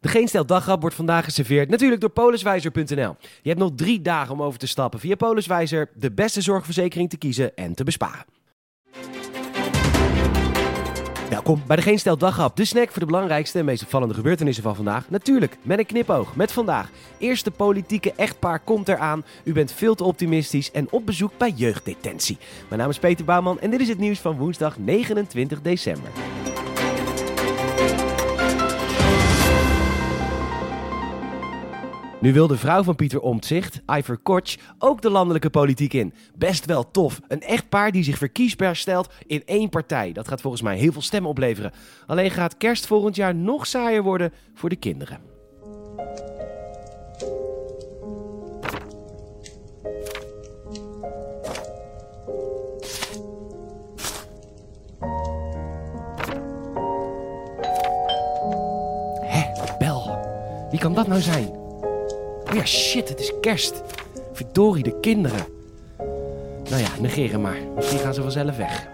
De Geen Stel wordt vandaag geserveerd natuurlijk door poliswijzer.nl. Je hebt nog drie dagen om over te stappen via Poliswijzer, de beste zorgverzekering te kiezen en te besparen. Welkom bij de Geen Stel de snack voor de belangrijkste en meest opvallende gebeurtenissen van vandaag. Natuurlijk, met een knipoog, met vandaag. Eerste politieke echtpaar komt eraan. U bent veel te optimistisch en op bezoek bij jeugddetentie. Mijn naam is Peter Bouwman en dit is het nieuws van woensdag 29 december. Nu wil de vrouw van Pieter Omtzigt, Ivor Koch, ook de landelijke politiek in. Best wel tof. Een echtpaar die zich verkiesbaar stelt in één partij. Dat gaat volgens mij heel veel stemmen opleveren. Alleen gaat kerst volgend jaar nog saaier worden voor de kinderen. Hé, bel. Wie kan dat nou zijn? Oh ja, shit, het is kerst. Verdorie, de kinderen. Nou ja, negeren maar. Misschien gaan ze vanzelf weg.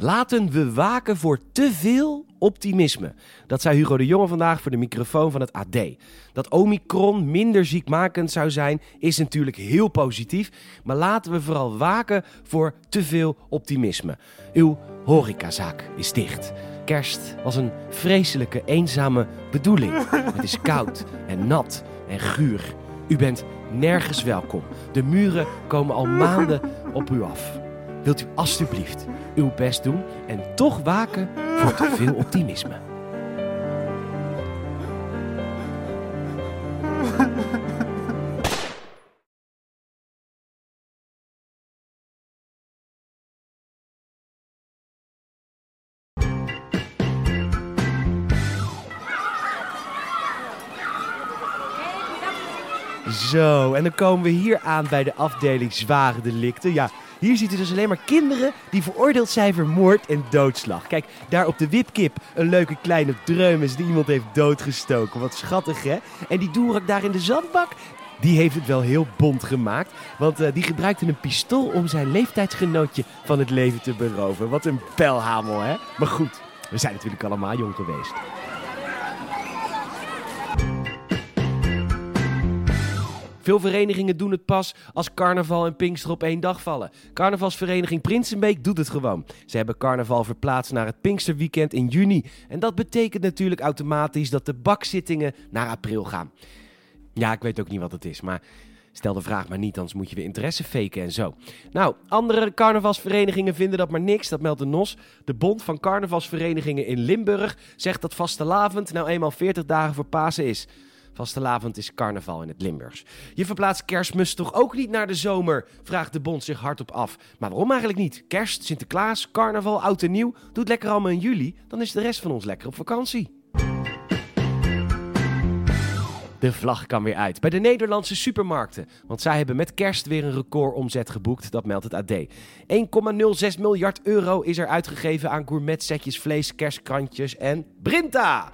Laten we waken voor te veel optimisme. Dat zei Hugo de Jonge vandaag voor de microfoon van het AD. Dat Omicron minder ziekmakend zou zijn, is natuurlijk heel positief. Maar laten we vooral waken voor te veel optimisme. Uw horecazaak is dicht. Kerst was een vreselijke, eenzame bedoeling. Het is koud en nat en guur. U bent nergens welkom. De muren komen al maanden op u af. Wilt u alstublieft uw best doen en toch waken voor te veel optimisme? Zo, en dan komen we hier aan bij de afdeling zware delicten. Ja, hier ziet u dus alleen maar kinderen die veroordeeld zijn voor moord en doodslag. Kijk, daar op de wipkip een leuke kleine dreumes die iemand heeft doodgestoken. Wat schattig, hè? En die doerak daar in de zandbak, die heeft het wel heel bond gemaakt. Want eh, die gebruikte een pistool om zijn leeftijdsgenootje van het leven te beroven. Wat een pijlhamel, hè? Maar goed, we zijn natuurlijk allemaal jong geweest. Veel verenigingen doen het pas als carnaval en Pinkster op één dag vallen. Carnavalsvereniging Prinsenbeek doet het gewoon. Ze hebben carnaval verplaatst naar het Pinksterweekend in juni. En dat betekent natuurlijk automatisch dat de bakzittingen naar april gaan. Ja, ik weet ook niet wat het is, maar stel de vraag maar niet, anders moet je weer interesse faken en zo. Nou, andere carnavalsverenigingen vinden dat maar niks, dat meldt de NOS. De Bond van Carnavalsverenigingen in Limburg zegt dat vastelavond nou eenmaal 40 dagen voor Pasen is. Vastelavond is carnaval in het Limburgs. Je verplaatst kerstmis toch ook niet naar de zomer? Vraagt de bond zich hardop af. Maar waarom eigenlijk niet? Kerst, Sinterklaas, carnaval, oud en nieuw. Doe het lekker allemaal in juli, dan is de rest van ons lekker op vakantie. De vlag kan weer uit bij de Nederlandse supermarkten. Want zij hebben met kerst weer een recordomzet geboekt, dat meldt het AD. 1,06 miljard euro is er uitgegeven aan gourmetsetjes, vlees, kerstkrantjes en Brinta.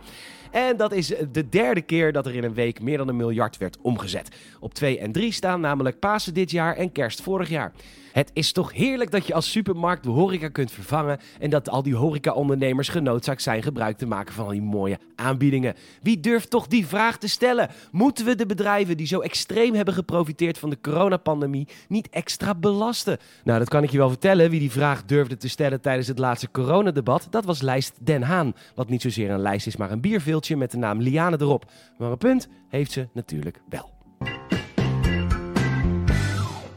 En dat is de derde keer dat er in een week meer dan een miljard werd omgezet. Op 2 en 3 staan namelijk Pasen dit jaar en Kerst vorig jaar. Het is toch heerlijk dat je als supermarkt de horeca kunt vervangen en dat al die horecaondernemers genoodzaakt zijn gebruik te maken van al die mooie aanbiedingen. Wie durft toch die vraag te stellen? Moeten we de bedrijven die zo extreem hebben geprofiteerd van de coronapandemie niet extra belasten? Nou, dat kan ik je wel vertellen. Wie die vraag durfde te stellen tijdens het laatste coronadebat, dat was lijst Den Haan. Wat niet zozeer een lijst is, maar een met de naam Liane erop. Maar een punt heeft ze natuurlijk wel.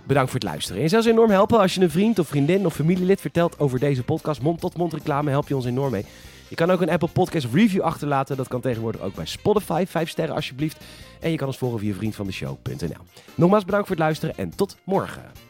Bedankt voor het luisteren. En zelfs enorm helpen als je een vriend of vriendin of familielid vertelt over deze podcast. Mond-tot-mond reclame help je ons enorm mee. Je kan ook een Apple Podcast review achterlaten. Dat kan tegenwoordig ook bij Spotify. Vijf sterren alsjeblieft. En je kan ons volgen via vriendvandeshow.nl. Nogmaals bedankt voor het luisteren en tot morgen.